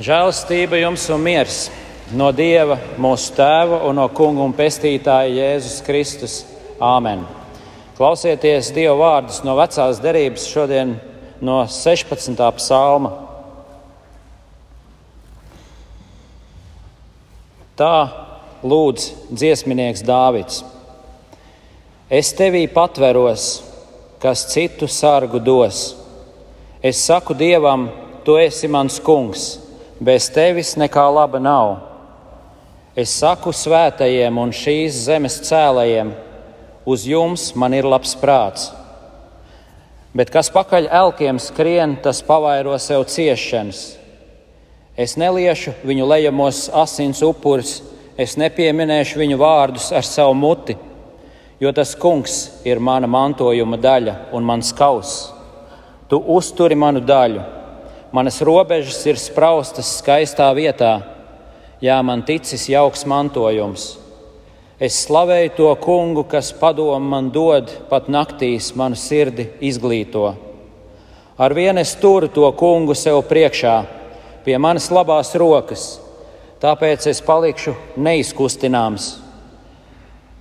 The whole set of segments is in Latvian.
Žēlastība jums un miers no Dieva, mūsu Tēva un no Kunga un Pestītāja Jēzus Kristus. Āmen! Klausieties Dieva vārdus no vecās derības šodien no 16. psalma. Tā lūdz dziesminieks Dāvids. Es tevī patveros, kas citu sargu dos. Es saku Dievam, tu esi mans kungs bez tevis nekā laba nav. Es saku svētajiem un šīs zemes cēlējiem, uz jums man ir labs prāts. Bet kas pakaļ elkiem skrien, tas pavairo sev ciešanas. Es neliešu viņu lejamos asins upurus, es nepieminēšu viņu vārdus ar savu muti, jo tas kungs ir mana mantojuma daļa un mans kauss. Tu uzturi manu daļu Manas robežas ir spraustas skaistā vietā, jā, man ticis jauks mantojums. Es slavēju to kungu, kas padomu man dod, pat naktīs manu sirdi izglīto. Ar vienu es turu to kungu sev priekšā, pie manas labās rokas, tāpēc es palikšu neizkustināms.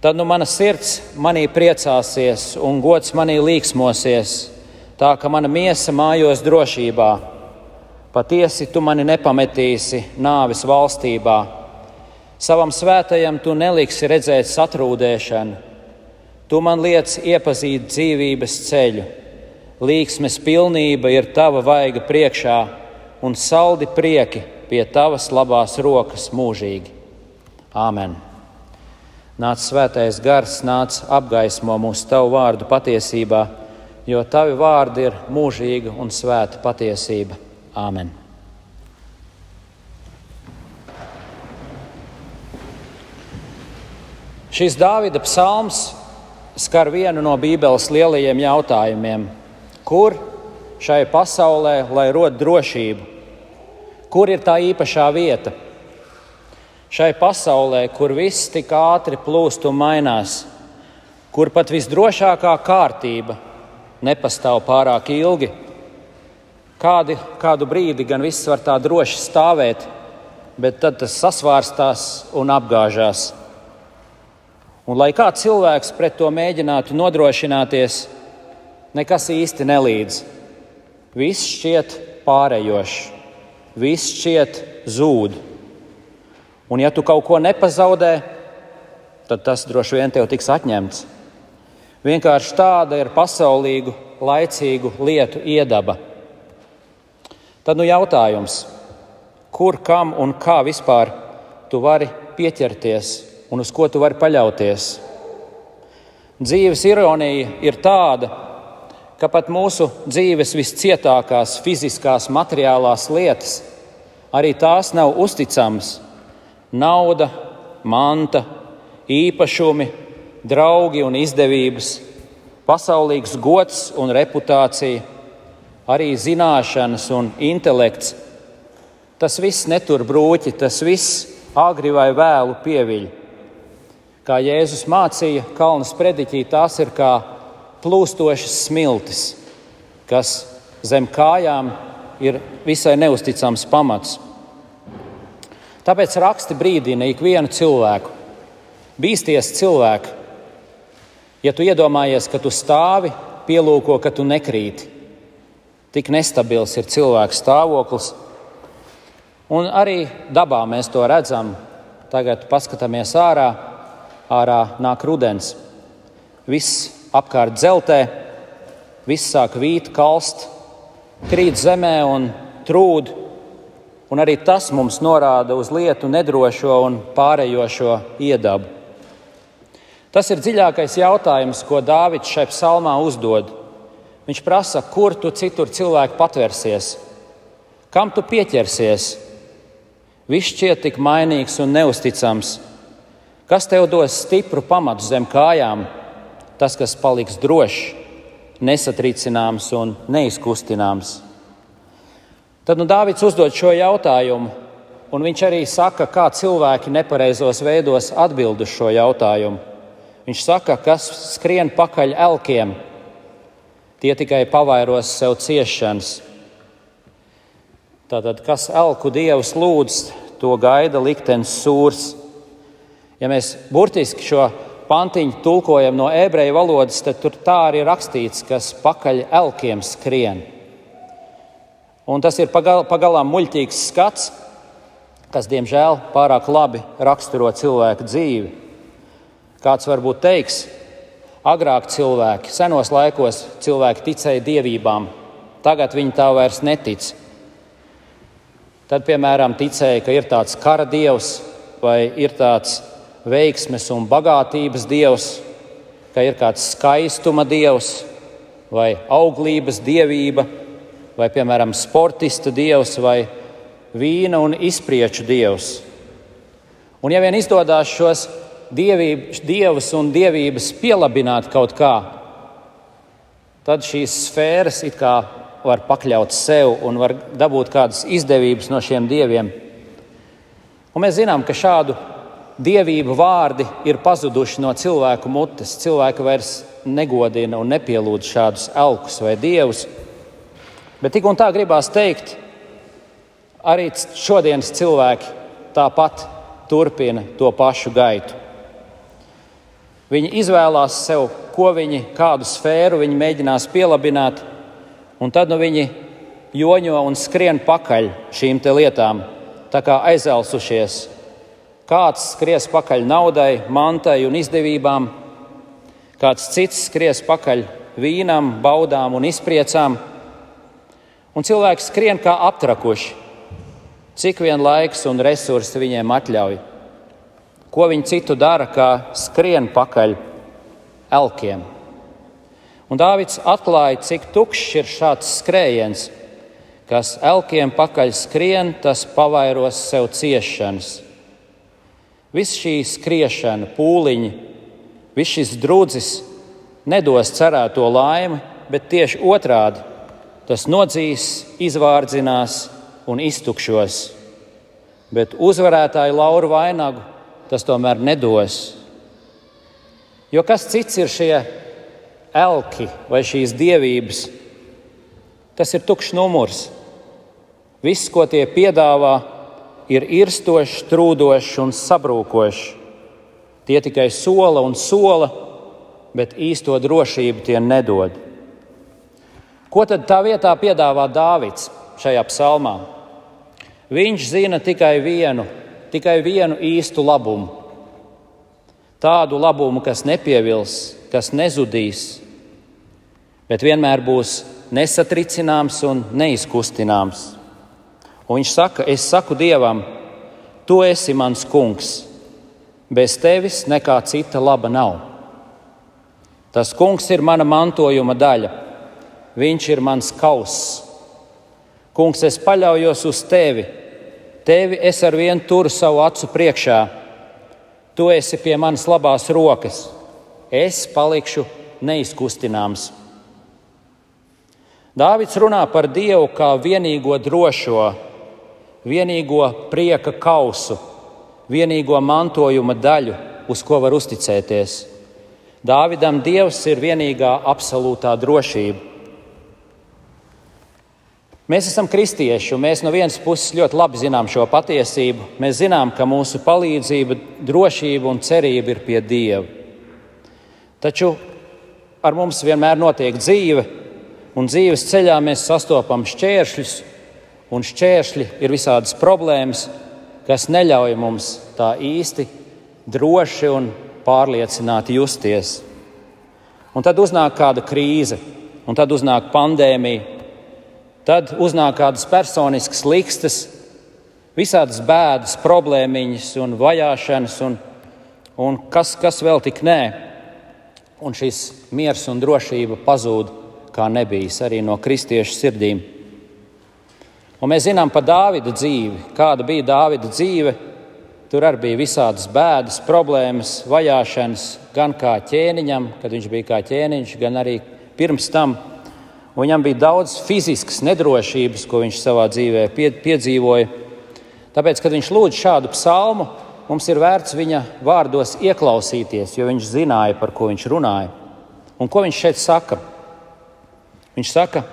Tad nu mana sirds manī priecāsies un gods manī līksmosies, tā ka mana miesa mājos drošībā Patiesi tu mani nepametīsi nāves valstībā. Savam svētajam tu neliksi redzēt satrūdēšanu. Tu man liec iepazīt dzīvības ceļu. Līksmes pilnība ir tava vaiga priekšā, un saldi prieki pie tavas labās rokas mūžīgi. Āmen! Nāc svētais gars, nāc apgaismo mūsu tavu vārdu patiesībā, jo tavi vārdi ir mūžīga un svēta patiesība. Āmen. Šis Dāvida psalms skar vienu no Bībeles lielajiem jautājumiem. Kur šai pasaulē, lai rod drošību? Kur ir tā īpašā vieta? Šai pasaulē, kur viss tik ātri plūst un mainās, kur pat visdrošākā kārtība nepastāv pārāk ilgi, Kādi, kādu brīdi gan viss var tā droši stāvēt, bet tad tas sasvārstās un apgāžās. Un, lai kā cilvēks pret to mēģinātu nodrošināties, nekas īsti nelīdz. Viss šķiet pārējošs, viss šķiet zūd. Un, ja tu kaut ko nepazaudē, tad tas droši vien tev tiks atņemts. Vienkārši tāda ir pasaulīgu, laicīgu lietu iedaba. Tad nu jautājums, kur, kam un kā vispār tu vari pieķerties un uz ko tu vari paļauties? Dzīves ironija ir tāda, ka pat mūsu dzīves viscietākās fiziskās, materiālās lietas, arī tās nav uzticamas. Nauda, manta, īpašumi, draugi un izdevības, pasaulīgs gods un reputācija arī zināšanas un intelekts. Tas viss netur brūķi, tas viss agri vai vēlu pieviļ. Kā Jēzus mācīja Kalnas prediķī, tās ir kā plūstošas smiltis, kas zem kājām ir visai neusticams pamats. Tāpēc raksti brīdina ikvienu cilvēku. Bīsties cilvēku, ja tu iedomājies, ka tu stāvi, pielūko, ka tu nekrīti. Tik nestabils ir cilvēka stāvoklis. Un arī dabā mēs to redzam. Tagad paskatāmies ārā, ārā nāk rudens. Viss apkārt dzeltē, viss sāk vīt, kalst, krīt zemē un trūd. Un arī tas mums norāda uz lietu nedrošo un pārējošo iedabu. Tas ir dziļākais jautājums, ko Dāvids šai psalmā uzdod. Viņš prasa, kur tu citur cilvēku patvērsies, kam tu pieķersies. Viss šķiet tik mainīgs un neusticams. Kas tev dos stipru pamatu zem kājām? Tas, kas paliks drošs, nesatricināms un neizkustināms. Tad nu, Dāvids uzdod šo jautājumu, un viņš arī saka, kā cilvēki nepareizos veidos atbild uz šo jautājumu. Viņš saka, kas skrien pakaļ elkiem, Tie tikai pavairos sev ciešanas. Tātad, kas elku dievs lūdz, to gaida liktenis sūrs. Ja mēs burtiski šo pantiņu tulkojam no ebreju valodas, tad tur tā arī rakstīts, kas pakaļ elkiem skrien. Un tas ir pagal, pagalām muļķīgs skats, kas, diemžēl, pārāk labi raksturo cilvēku dzīvi. Kāds varbūt teiks, agrāk cilvēki, senos laikos cilvēki ticēja dievībām, tagad viņi tā vairs netic. Tad, piemēram, ticēja, ka ir tāds kara dievs vai ir tāds veiksmes un bagātības dievs, ka ir kāds skaistuma dievs vai auglības dievība, vai, piemēram, sportista dievs vai vīna un izprieču dievs. Un, ja vien izdodas šos dievību, dievus un dievības pielabināt kaut kā, tad šīs sfēras it kā var pakļaut sev un var dabūt kādas izdevības no šiem dieviem. Un mēs zinām, ka šādu dievību vārdi ir pazuduši no cilvēku mutes. Cilvēki vairs negodina un nepielūdz šādus elkus vai dievus. Bet tik un tā gribās teikt, arī šodienas cilvēki tāpat turpina to pašu gaitu. Viņi izvēlās sev, ko viņi, kādu sfēru viņi mēģinās pielabināt, un tad nu, viņi joņo un skrien pakaļ šīm lietām, tā kā aizelsušies. Kāds skries pakaļ naudai, mantai un izdevībām, kāds cits skries pakaļ vīnam, baudām un izpriecām, un cilvēki skrien kā aptrakuši, cik vien laiks un resursi viņiem atļauj. Ko viņi citu dara, kā skrien pakaļ elkiem. Un Dāvids atklāja, cik tukšs ir šāds skrējiens, kas elkiem pakaļ skrien, tas pavairos sev ciešanas. Viss šī skriešana, pūliņi, viss šis drudzis nedos cerēto laimi, bet tieši otrādi tas nodzīs, izvārdzinās un iztukšos. Bet uzvarētāju lauru vainagu tas tomēr nedos. Jo kas cits ir šie elki vai šīs dievības, tas ir tukšs numurs. Viss, ko tie piedāvā, ir irstošs, trūdošs un sabrūkošs. Tie tikai sola un sola, bet īsto drošību tie nedod. Ko tad tā vietā piedāvā Dāvids šajā psalmā? Viņš zina tikai vienu, tikai vienu īstu labumu. Tādu labumu, kas nepievils, kas nezudīs, bet vienmēr būs nesatricināms un neizkustināms. Un viņš saka, es saku Dievam, tu esi mans kungs, bez tevis nekā cita laba nav. Tas kungs ir mana mantojuma daļa, viņš ir mans kauss. Kungs, es paļaujos uz tevi, tevi es ar vienu turu savu acu priekšā, tu esi pie manas labās rokas es palikšu neizkustināms. Dāvids runā par Dievu kā vienīgo drošo, vienīgo prieka kausu, vienīgo mantojuma daļu, uz ko var uzticēties. Dāvidam Dievs ir vienīgā absolūtā drošība. Mēs esam kristieši, un mēs no vienas puses ļoti labi zinām šo patiesību. Mēs zinām, ka mūsu palīdzība, drošība un cerība ir pie Dieva. Taču ar mums vienmēr notiek dzīve, un dzīves ceļā mēs sastopam šķēršļus, un šķēršļi ir visādas problēmas, kas neļauj mums tā īsti droši un pārliecināti justies. Un tad uznāk kāda krīze, un tad uznāk pandēmija, tad uznāk kādas personiskas likstas, visādas bēdas, problēmiņas un vajāšanas, un, un kas, kas vēl tik nē un šis miers un drošība pazūd kā nebijis arī no kristiešu sirdīm. Un mēs zinām par Dāvida dzīvi, kāda bija Dāvida dzīve. Tur arī bija visādas bēdas, problēmas, vajāšanas, gan kā ķēniņam, kad viņš bija kā ķēniņš, gan arī pirms tam. Viņam bija daudz fiziskas nedrošības, ko viņš savā dzīvē piedzīvoja. Tāpēc, kad viņš lūdz šādu psalmu, mums ir vērts viņa vārdos ieklausīties, jo viņš zināja, par ko viņš runāja. Un ko viņš šeit saka? Viņš saka,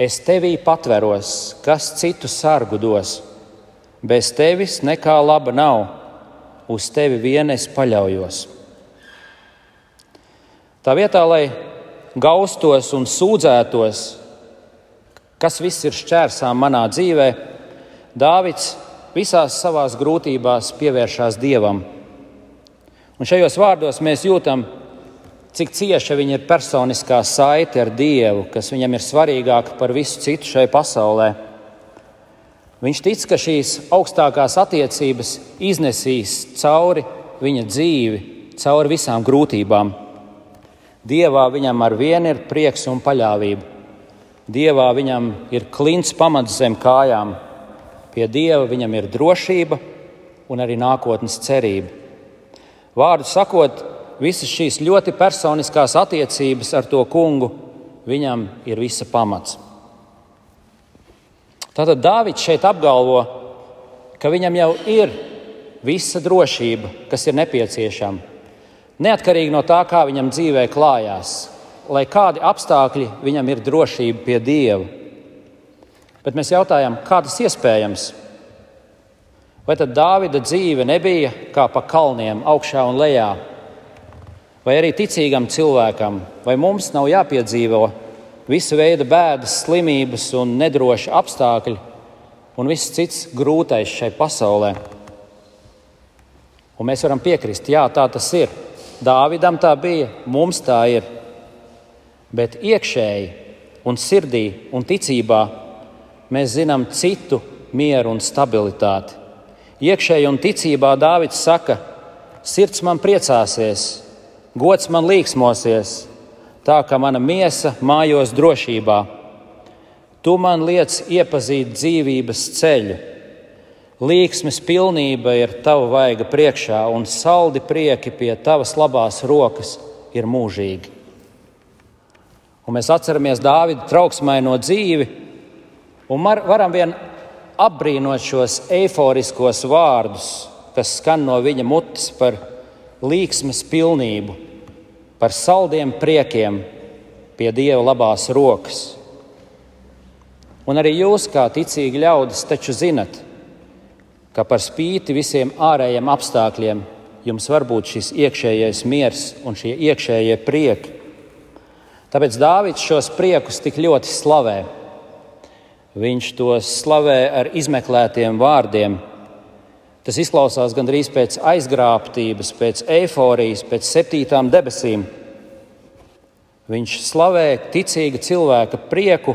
Es tevī patveros, kas citu sargu dos. Bez tevis nekā laba nav, uz tevi vien es paļaujos. Tā vietā, lai gaustos un sūdzētos, kas viss ir šķērsām manā dzīvē, Dāvids visās savās grūtībās pievēršās Dievam. Un šajos vārdos mēs jūtam, cik cieša viņa ir personiskā saite ar Dievu, kas viņam ir svarīgāka par visu citu šai pasaulē. Viņš tic, ka šīs augstākās attiecības iznesīs cauri viņa dzīvi, cauri visām grūtībām. Dievā viņam ar vienu ir prieks un paļāvība. Dievā viņam ir klints pamats zem kājām. Pie Dieva viņam ir drošība un arī nākotnes cerība. Vārdu sakot, visas šīs ļoti personiskās attiecības ar to kungu, viņam ir visa pamats. Tātad Dāvids šeit apgalvo, ka viņam jau ir visa drošība, kas ir nepieciešama. Neatkarīgi no tā, kā viņam dzīvē klājās, lai kādi apstākļi viņam ir drošība pie Dieva. Bet mēs jautājam, kā tas iespējams? Vai tad Dāvida dzīve nebija kā pa kalniem, augšā un lejā, vai arī ticīgam cilvēkam, vai mums nav jāpiedzīvo visa veida bēdas, slimības un nedroši apstākļi un viss cits grūtais šai pasaulē. Un mēs varam piekrist, jā, tā tas ir. Dāvidam tā bija, mums tā ir. Bet iekšēji un sirdī un ticībā mēs zinām citu mieru un stabilitāti. Iekšēji un ticībā Dāvids saka, sirds man priecāsies, gods man līksmosies, tā ka mana miesa mājos drošībā. Tu man liec iepazīt dzīvības ceļu. Līksmes pilnība ir tava vaiga priekšā, un saldi prieki pie tavas labās rokas ir mūžīgi. Un mēs atceramies Dāvida trauksmaino dzīvi, un varam vien apbrīnot šos eiforiskos vārdus, kas skan no viņa mutes par līksmes pilnību, par saldiem priekiem pie Dieva labās rokas. Un arī jūs, kā ticīgi ļaudis, taču zinat, ka par spīti visiem ārējiem apstākļiem jums var būt šis iekšējais miers un šie iekšējie prieki. Tāpēc Dāvids šos priekus tik ļoti slavē. Viņš tos slavē ar izmeklētiem vārdiem, Tas izklausās gandrīz pēc aizgrābtības, pēc eifórijas, pēc septītām debesīm. Viņš slavē ticīga cilvēka prieku,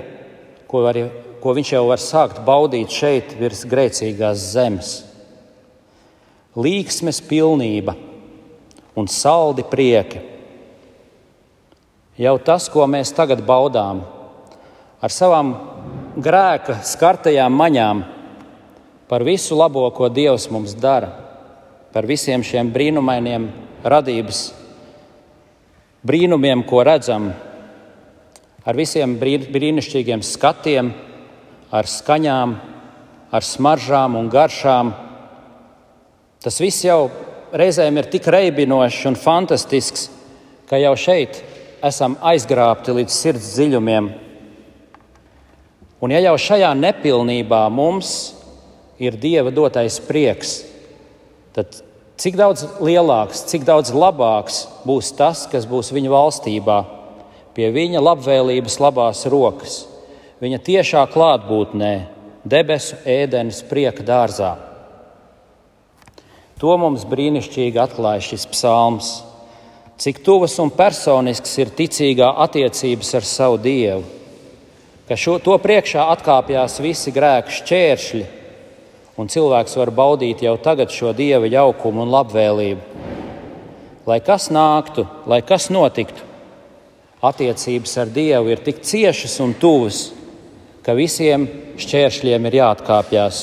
ko, var, ko viņš jau var sākt baudīt šeit, virs grēcīgās zemes. Līksmes pilnība un saldi prieki. Jau tas, ko mēs tagad baudām, ar savām grēka skartajām maņām, par visu labo, ko Dievs mums dara, par visiem šiem brīnumainiem radības brīnumiem, ko redzam, ar visiem brīnišķīgiem skatiem, ar skaņām, ar smaržām un garšām. Tas viss jau reizēm ir tik reibinošs un fantastisks, ka jau šeit esam aizgrābti līdz sirds dziļumiem. Un ja jau šajā nepilnībā mums ir Dieva dotais prieks, tad cik daudz lielāks, cik daudz labāks būs tas, kas būs viņa valstībā, pie viņa labvēlības labās rokas, viņa tiešā klātbūtnē, debesu ēdenes prieka dārzā. To mums brīnišķīgi atklāja šis psalms. Cik tuvas un personisks ir ticīgā attiecības ar savu Dievu, ka šo, to priekšā atkāpjas visi grēku šķēršļi, un cilvēks var baudīt jau tagad šo dieva jaukumu un labvēlību. Lai kas nāktu, lai kas notiktu, attiecības ar Dievu ir tik ciešas un tuvas, ka visiem šķēršļiem ir jāatkāpjas.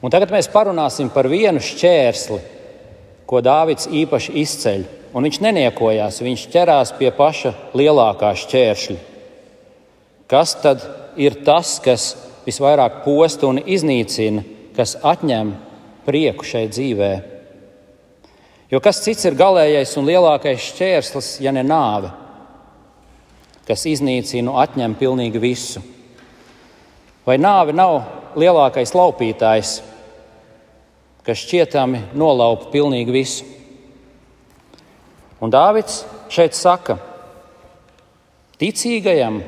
Un tagad mēs parunāsim par vienu šķērsli, ko Dāvids īpaši izceļ. Un viņš neniekojās, viņš ķerās pie paša lielākā šķēršļa. Kas tad ir tas, kas visvairāk posta un iznīcina, kas atņem prieku šai dzīvē. Jo kas cits ir galīgais un lielākais šķērslis, ja ne nāve? Kas iznīcina atņem pilnīgi visu. Vai nāve nav lielākais laupītājs, kas šķietami nolaupa pilnīgi visu? Un Dāvids šeit saka, ticīgajam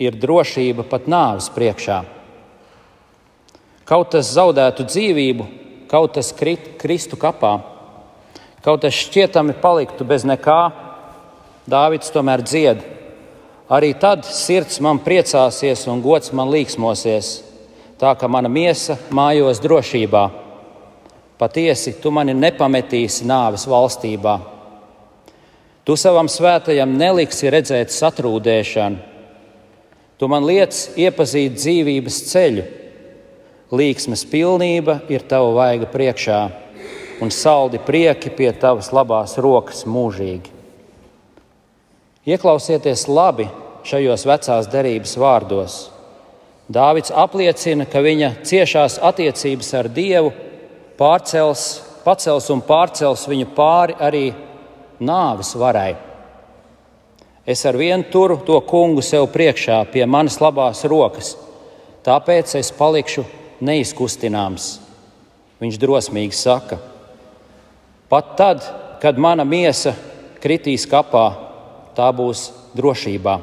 ir drošība pat nāves priekšā. Kaut tas zaudētu dzīvību, kaut tas krit, kristu kapā, kaut tas šķietami paliktu bez nekā, Dāvids tomēr dzied. Arī tad sirds man priecāsies un gods man līksmosies, tā ka mana miesa mājos drošībā. Patiesi, tu mani nepametīsi nāves valstībā. Tu savam svētajam neliksi redzēt satrūdēšanu. Tu man liec iepazīt dzīvības ceļu. Līksmes pilnība ir tava vaiga priekšā, un saldi prieki pie tavas labās rokas mūžīgi. Ieklausieties labi šajos vecās derības vārdos. Dāvids apliecina, ka viņa ciešās attiecības ar Dievu pārcels, pacels un pārcels viņu pāri arī nāves varai. Es ar vienu turu to kungu sev priekšā pie manas labās rokas, tāpēc es palikšu neizkustināms. Viņš drosmīgi saka, pat tad, kad mana miesa kritīs kapā, tā būs drošībā.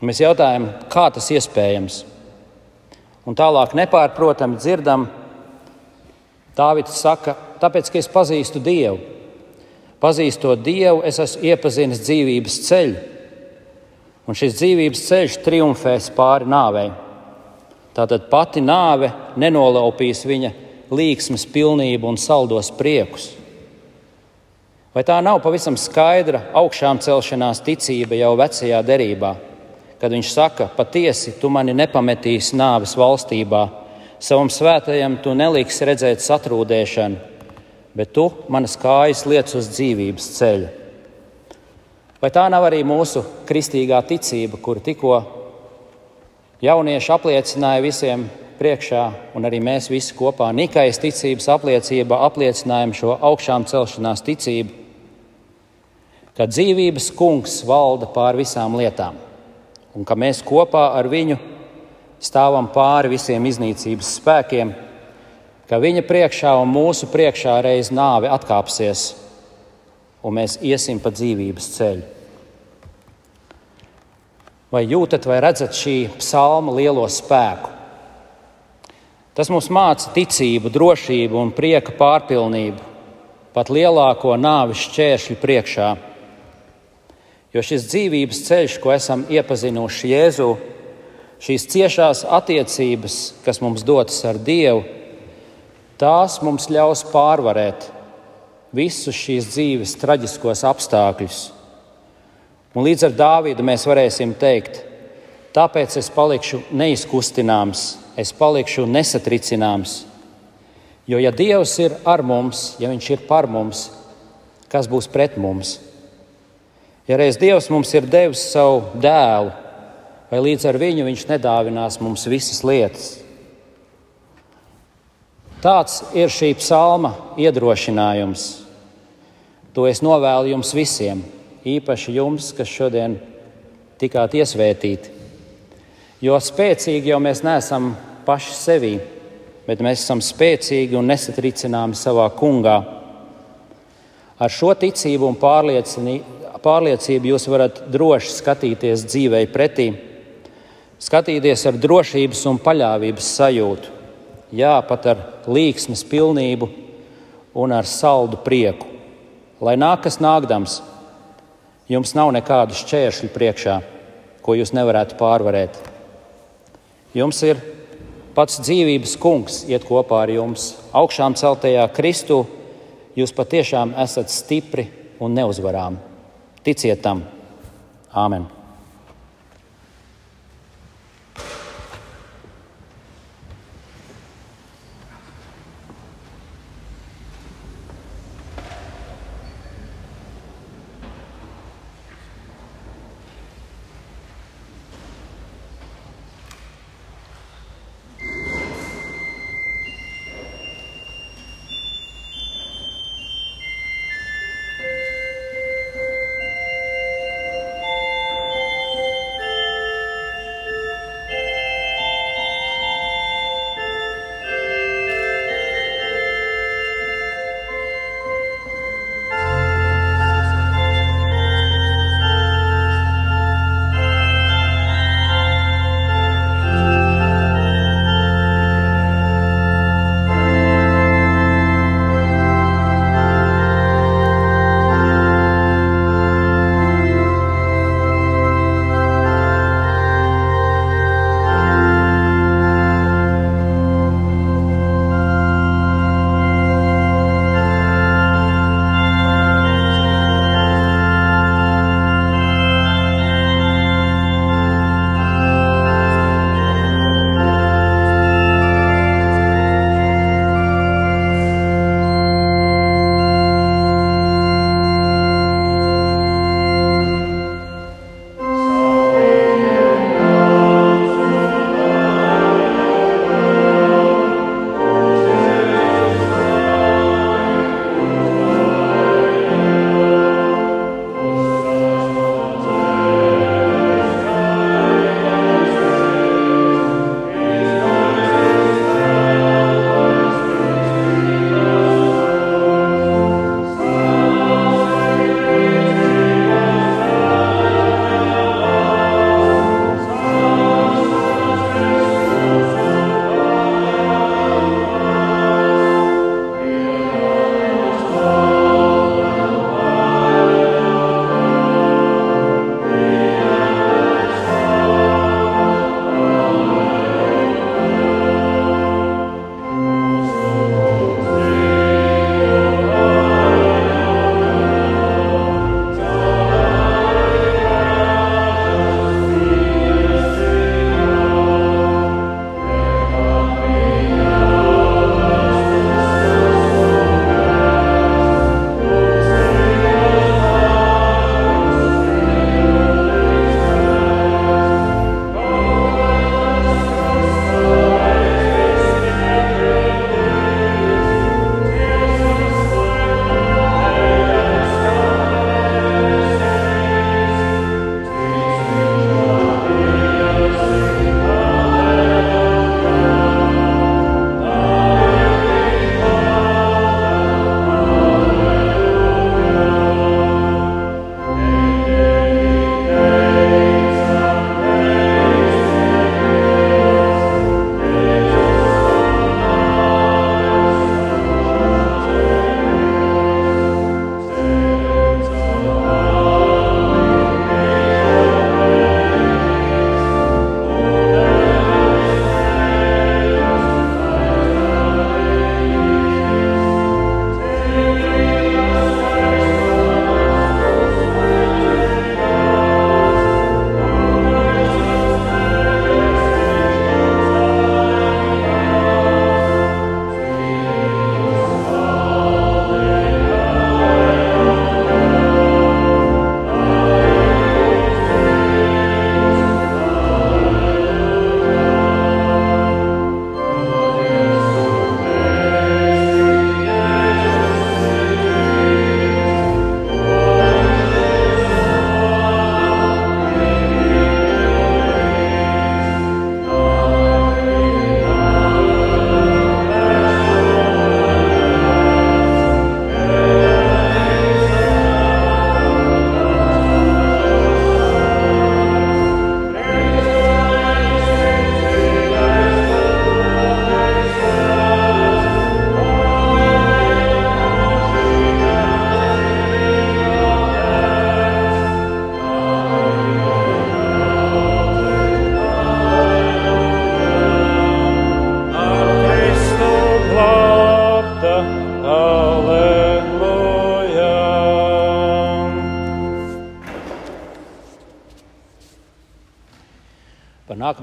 Mēs jautājam, kā tas iespējams? Un tālāk nepārprotami dzirdam, Dāvids saka, tāpēc, ka es pazīstu Dievu. Pazīstot Dievu, es esmu iepazinis dzīvības ceļu, un šis dzīvības ceļš triumfēs pāri nāvei. Tātad pati nāve nenolaupīs viņa līksmes pilnību un saldos priekus. Vai tā nav pavisam skaidra augšām celšanās ticība jau vecajā derībā, kad viņš saka, patiesi tu mani nepametīsi nāves valstībā, savam svētajam tu neliksi redzēt satrūdēšanu, bet tu manas kājas liec uz dzīvības ceļa. Vai tā nav arī mūsu kristīgā ticība, kur tikko jaunieši apliecināja visiem priekšā, un arī mēs visi kopā Nikais ticības apliecībā apliecinājām šo augšām celšanās ticību, ka dzīvības kungs valda pār visām lietām, un ka mēs kopā ar viņu stāvam pāri visiem iznīcības spēkiem, ka viņa priekšā un mūsu priekšā reiz nāve atkāpsies, un mēs iesim pa dzīvības ceļu. Vai jūtat vai redzat šī psalma lielo spēku? Tas mums māca ticību, drošību un prieka pārpilnību, pat lielāko nāves šķēršļu priekšā. Jo šis dzīvības ceļš, ko esam iepazinuši Jēzu, šīs ciešās attiecības, kas mums dotas ar Dievu, tās mums ļaus pārvarēt visus šīs dzīves traģiskos apstākļus. Un līdz ar Dāvidu mēs varēsim teikt, tāpēc es palikšu neizkustināms, es palikšu nesatricināms. Jo, ja Dievs ir ar mums, ja Viņš ir par mums, kas būs pret mums? Ja reiz Dievs mums ir devis savu dēlu, vai līdz ar viņu viņš nedāvinās mums visas lietas. Tāds ir šī psalma iedrošinājums. To es novēlu jums visiem, īpaši jums, kas šodien tikāt iesvētīti. Jo spēcīgi jau mēs neesam paši sevi, bet mēs esam spēcīgi un nesatricināmi savā kungā. Ar šo ticību un pārliecību jūs varat droši skatīties dzīvei pretī skatīties ar drošības un paļāvības sajūtu, jā, pat ar līksmes pilnību un ar saldu prieku. Lai nākas nākdams, jums nav nekādu šķēršļu priekšā, ko jūs nevarētu pārvarēt. Jums ir pats dzīvības kungs, iet kopā ar jums, augšām celtajā Kristū. Jūs patiešām esat stipri un neuzvarām. Ticiet tam! Āmen!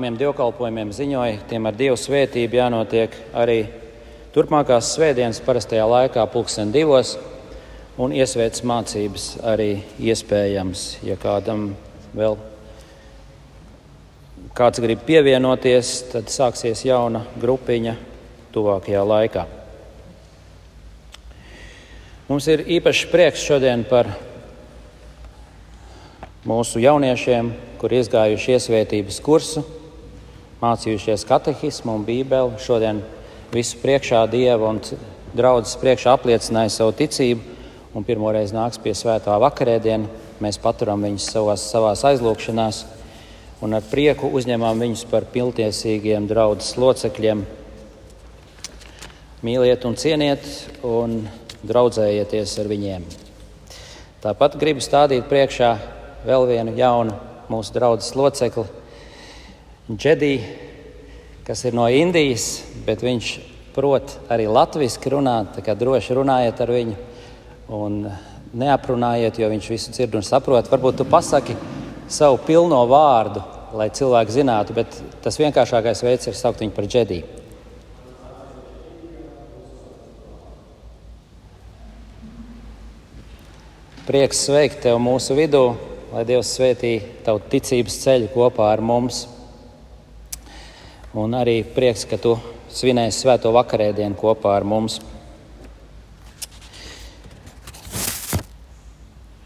Nākamajiem dievkalpojumiem ziņoja, tiem ar Dievu svētību jānotiek arī turpmākās svētdienas parastajā laikā, pulksten divos, un iesvētas mācības arī iespējams, ja kādam vēl kāds grib pievienoties, tad sāksies jauna grupiņa tuvākajā laikā. Mums ir īpašs prieks šodien par mūsu jauniešiem, kur izgājuši iesvētības kursu, mācījušies katehismu un bībeli. Šodien visu priekšā Dieva un draudzes priekšā apliecināja savu ticību un pirmoreiz nāks pie svētā vakarēdiena. Mēs paturam viņus savās, savās aizlūkšanās un ar prieku uzņemam viņus par pilntiesīgiem draudzes locekļiem. Mīliet un cieniet un draudzējieties ar viņiem. Tāpat gribu stādīt priekšā vēl vienu jaunu mūsu draugu locekli, Džediju, kas ir no Indijas, bet viņš prot arī latviešu runāt. Tā kā droši runājiet ar viņu un neaprunājiet, jo viņš visu dzird un saprot. Varbūt tu pasaki savu pilno vārdu, lai cilvēki zinātu, bet tas vienkāršākais veids ir saukt viņu par Džediju. Prieks sveikt tevi mūsu vidū lai Dievs svētī tavu ticības ceļu kopā ar mums. Un arī prieks, ka tu svinēsi svēto vakarēdienu kopā ar mums.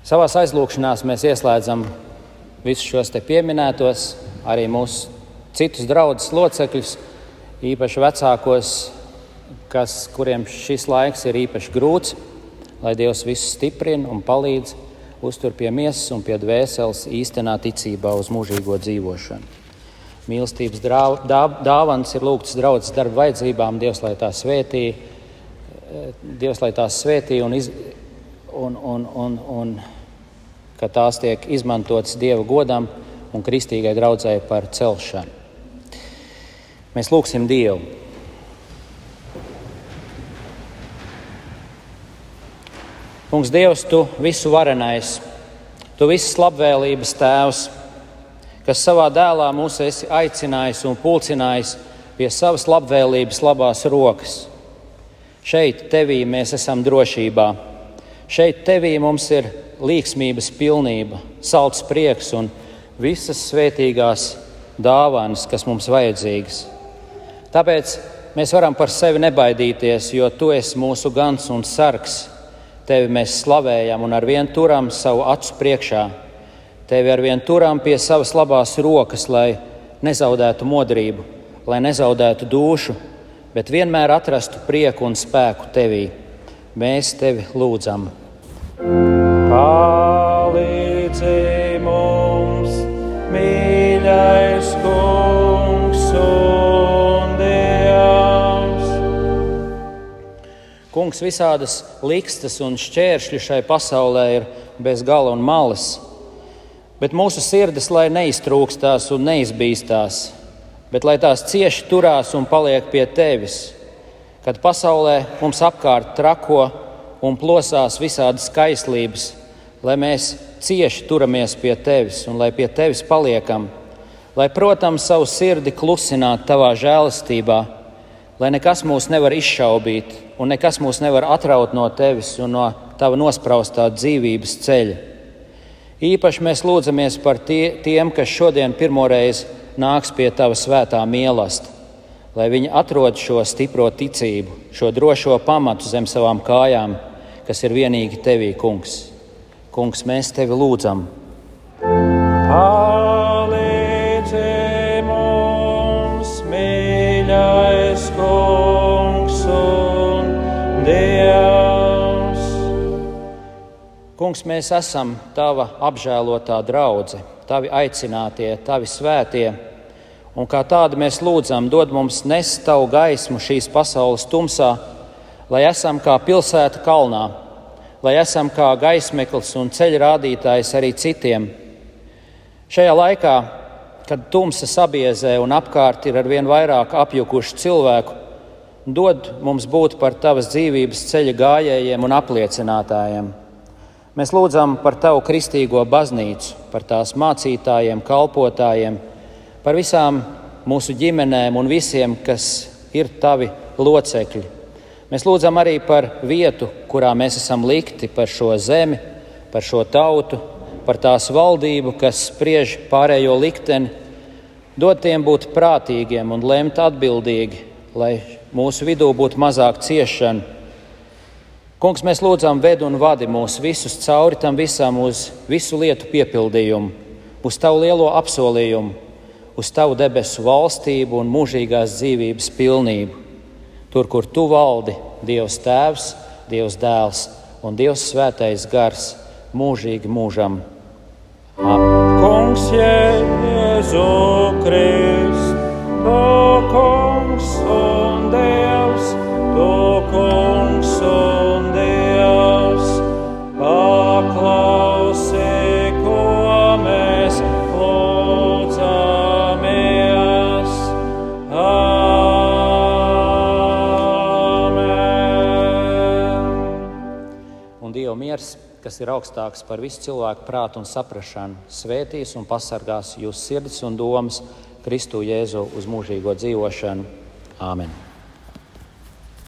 Savā aizlūgšanās mēs ieslēdzam visus šos te pieminētos, arī mūsu citus draugus locekļus, īpaši vecākos, kas, kuriem šis laiks ir īpaši grūts, lai Dievs visus stiprina un palīdz uztur pie miesas un pie dvēseles īstenā ticībā uz mūžīgo dzīvošanu. Mīlestības dāvāns ir lūgts draudzes darba vajadzībām, Dievs, lai tās svētī, Dievs, lai tās svētī un, iz, un, un, un, un ka tās tiek izmantotas Dieva godam un kristīgai draudzēji par celšanu. Mēs lūgsim Dievu. Kungs, Dievs, tu visu varenais, tu visas labvēlības tēvs, kas savā dēlā mūs esi aicinājis un pulcinājis pie savas labvēlības labās rokas. Šeit, tevī, mēs esam drošībā. Šeit, tevī, mums ir līksmības pilnība, salds prieks un visas svētīgās dāvanas, kas mums vajadzīgas. Tāpēc mēs varam par sevi nebaidīties, jo tu esi mūsu gans un sargs Tevi mēs slavējam un ar vienu turam savu acu priekšā. Tevi ar vienu turam pie savas labās rokas, lai nezaudētu modrību, lai nezaudētu dušu, bet vienmēr atrastu prieku un spēku tevī. Mēs tevi lūdzam. Palīdzi mums, mīļais kungs! Kungs visādas likstas un šķēršļi šai pasaulē ir bez gala un malas, bet mūsu sirdis lai neiztrūkstās un neizbīstās, bet lai tās cieši turās un paliek pie tevis, kad pasaulē mums apkārt trako un plosās visādas kaislības, lai mēs cieši turamies pie tevis un lai pie tevis paliekam, lai, protams, savu sirdi klusinātu tavā žēlastībā lai nekas mūs nevar izšaubīt un nekas mūs nevar atraut no tevis un no tava nospraustā dzīvības ceļa. Īpaši mēs lūdzamies par tie, tiem, kas šodien pirmoreiz nāks pie tava svētā mīlestības, lai viņi atrod šo stipro ticību, šo drošo pamatu zem savām kājām, kas ir vienīgi tevī, Kungs. Kungs, mēs tevi lūdzam! Palīdzi mums, mīļais! kungs un Dievs. Kungs, mēs esam tava apžēlotā draudzene, tavi aicinātie, tavi svētie. Un kā tādi mēs lūdzam, dod mums nest tavu gaismu šīs pasaules tumsā, lai esam kā pilsēta kalnā, lai esam kā gaismeklis un ceļa rādītājs arī citiem. Šajā laikā kad tumsa sabiezē un apkārt ir arvien vairāk apjukušu cilvēku, dod mums būt par tavas dzīvības ceļa gājējiem un apliecinātājiem. Mēs lūdzam par tavu kristīgo baznīcu, par tās mācītājiem, kalpotājiem, par visām mūsu ģimenēm un visiem, kas ir tavi locekļi. Mēs lūdzam arī par vietu, kurā mēs esam likti, par šo zemi, par šo tautu, par tās valdību, kas spriež pārējo likteni. Dod tiem būt prātīgiem un lemt atbildīgi, lai mūsu vidū būtu mazāk ciešanu. Kungs, mēs lūdzam, ved un vadi mūs visus cauri tam visam, uz visu lietu piepildījumu, uz tavu lielo apsolījumu, uz tavu debesu valstību un mūžīgās dzīvības pilnību. Tur, kur tu valdi, Dievs Tēvs, Dievs Dēls un Dievs Svētais Gars mūžīgi mūžam. Kungs, Jēzu Kristu, tu kungs un Dievs, tu kungs un paklausī, ko mēs lūdzamies. Amen. Un Dieva miers, kas ir augstāks par visu cilvēku prātu un saprāšanu, svētīs un pasargās jūsu sirdis un domas Kristu Jēzu uz mūžīgo dzīvošanu. Āmen!